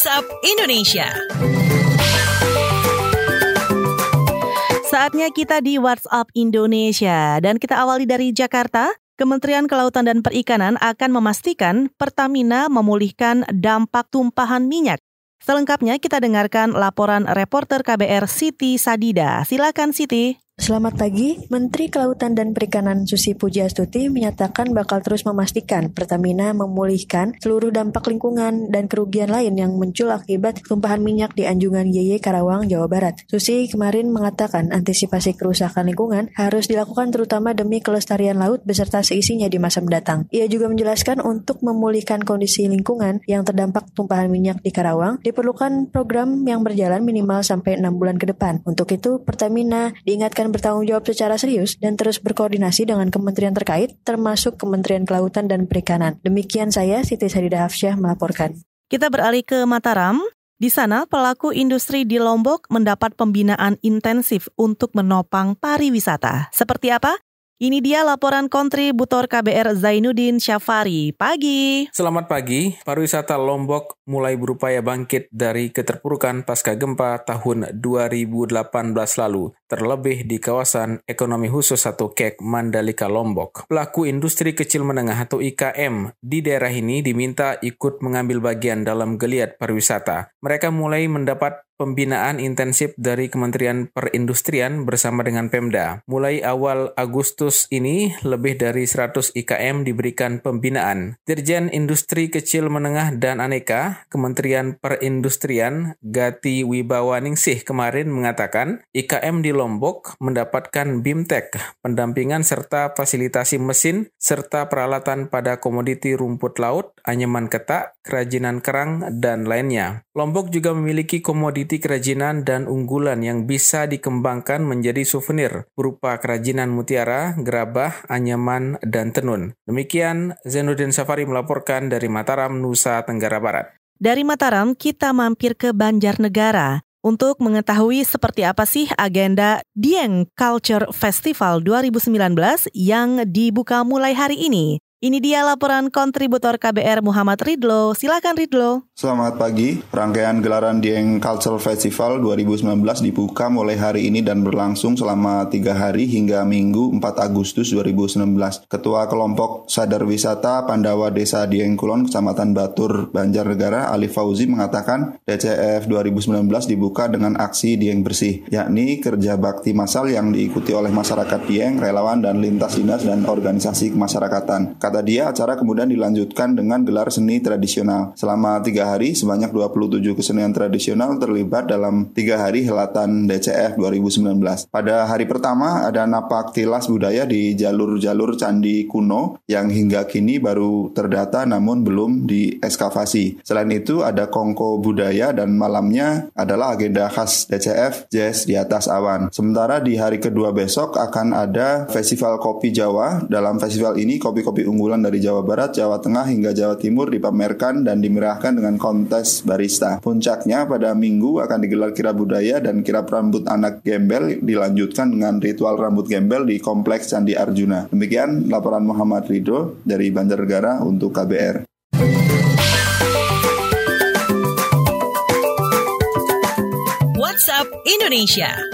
WhatsApp Indonesia. Saatnya kita di WhatsApp Indonesia dan kita awali dari Jakarta. Kementerian Kelautan dan Perikanan akan memastikan Pertamina memulihkan dampak tumpahan minyak. Selengkapnya kita dengarkan laporan reporter KBR Siti Sadida. Silakan Siti. Selamat pagi, Menteri Kelautan dan Perikanan Susi Pujiastuti menyatakan bakal terus memastikan Pertamina memulihkan seluruh dampak lingkungan dan kerugian lain yang muncul akibat tumpahan minyak di Anjungan Yeye Karawang, Jawa Barat. Susi kemarin mengatakan antisipasi kerusakan lingkungan harus dilakukan terutama demi kelestarian laut beserta seisinya di masa mendatang. Ia juga menjelaskan untuk memulihkan kondisi lingkungan yang terdampak tumpahan minyak di Karawang diperlukan program yang berjalan minimal sampai enam bulan ke depan. Untuk itu, Pertamina diingatkan bertanggung jawab secara serius dan terus berkoordinasi dengan kementerian terkait, termasuk Kementerian Kelautan dan Perikanan. Demikian saya, Siti Sadida Hafsyah melaporkan. Kita beralih ke Mataram. Di sana, pelaku industri di Lombok mendapat pembinaan intensif untuk menopang pariwisata. Seperti apa? Ini dia laporan kontributor KBR Zainuddin Syafari. Pagi. Selamat pagi. Pariwisata Lombok mulai berupaya bangkit dari keterpurukan pasca gempa tahun 2018 lalu, terlebih di kawasan ekonomi khusus atau KEK Mandalika Lombok. Pelaku industri kecil menengah atau IKM di daerah ini diminta ikut mengambil bagian dalam geliat pariwisata. Mereka mulai mendapat pembinaan intensif dari Kementerian Perindustrian bersama dengan Pemda. Mulai awal Agustus ini, lebih dari 100 IKM diberikan pembinaan. Dirjen Industri Kecil Menengah dan Aneka, Kementerian Perindustrian, Gati Wibawaningsih kemarin mengatakan, IKM di Lombok mendapatkan BIMTEK, pendampingan serta fasilitasi mesin, serta peralatan pada komoditi rumput laut, anyaman ketak, kerajinan kerang, dan lainnya. Lombok juga memiliki komoditi komoditi kerajinan dan unggulan yang bisa dikembangkan menjadi souvenir berupa kerajinan mutiara, gerabah, anyaman, dan tenun. Demikian Zainuddin Safari melaporkan dari Mataram, Nusa Tenggara Barat. Dari Mataram, kita mampir ke Banjarnegara untuk mengetahui seperti apa sih agenda Dieng Culture Festival 2019 yang dibuka mulai hari ini. Ini dia laporan kontributor KBR Muhammad Ridlo. Silakan Ridlo. Selamat pagi. Rangkaian gelaran Dieng Cultural Festival 2019 dibuka mulai hari ini dan berlangsung selama tiga hari hingga Minggu 4 Agustus 2019. Ketua kelompok Sadar Wisata Pandawa Desa Dieng Kulon, Kecamatan Batur, Banjarnegara, Ali Fauzi mengatakan DCF 2019 dibuka dengan aksi Dieng Bersih, yakni kerja bakti massal yang diikuti oleh masyarakat Dieng, relawan, dan lintas dinas dan organisasi kemasyarakatan. Kata dia, acara kemudian dilanjutkan dengan gelar seni tradisional. Selama tiga hari, sebanyak 27 kesenian tradisional terlibat dalam tiga hari helatan DCF 2019. Pada hari pertama, ada napak tilas budaya di jalur-jalur candi kuno yang hingga kini baru terdata namun belum dieskavasi. Selain itu, ada kongko budaya dan malamnya adalah agenda khas DCF Jazz di atas awan. Sementara di hari kedua besok akan ada Festival Kopi Jawa. Dalam festival ini, kopi-kopi unggul unggulan dari Jawa Barat, Jawa Tengah hingga Jawa Timur dipamerkan dan dimerahkan dengan kontes barista. Puncaknya pada minggu akan digelar kirap budaya dan kirap rambut anak gembel dilanjutkan dengan ritual rambut gembel di Kompleks Candi Arjuna. Demikian laporan Muhammad Ridho dari Banjarnegara untuk KBR. WhatsApp Indonesia.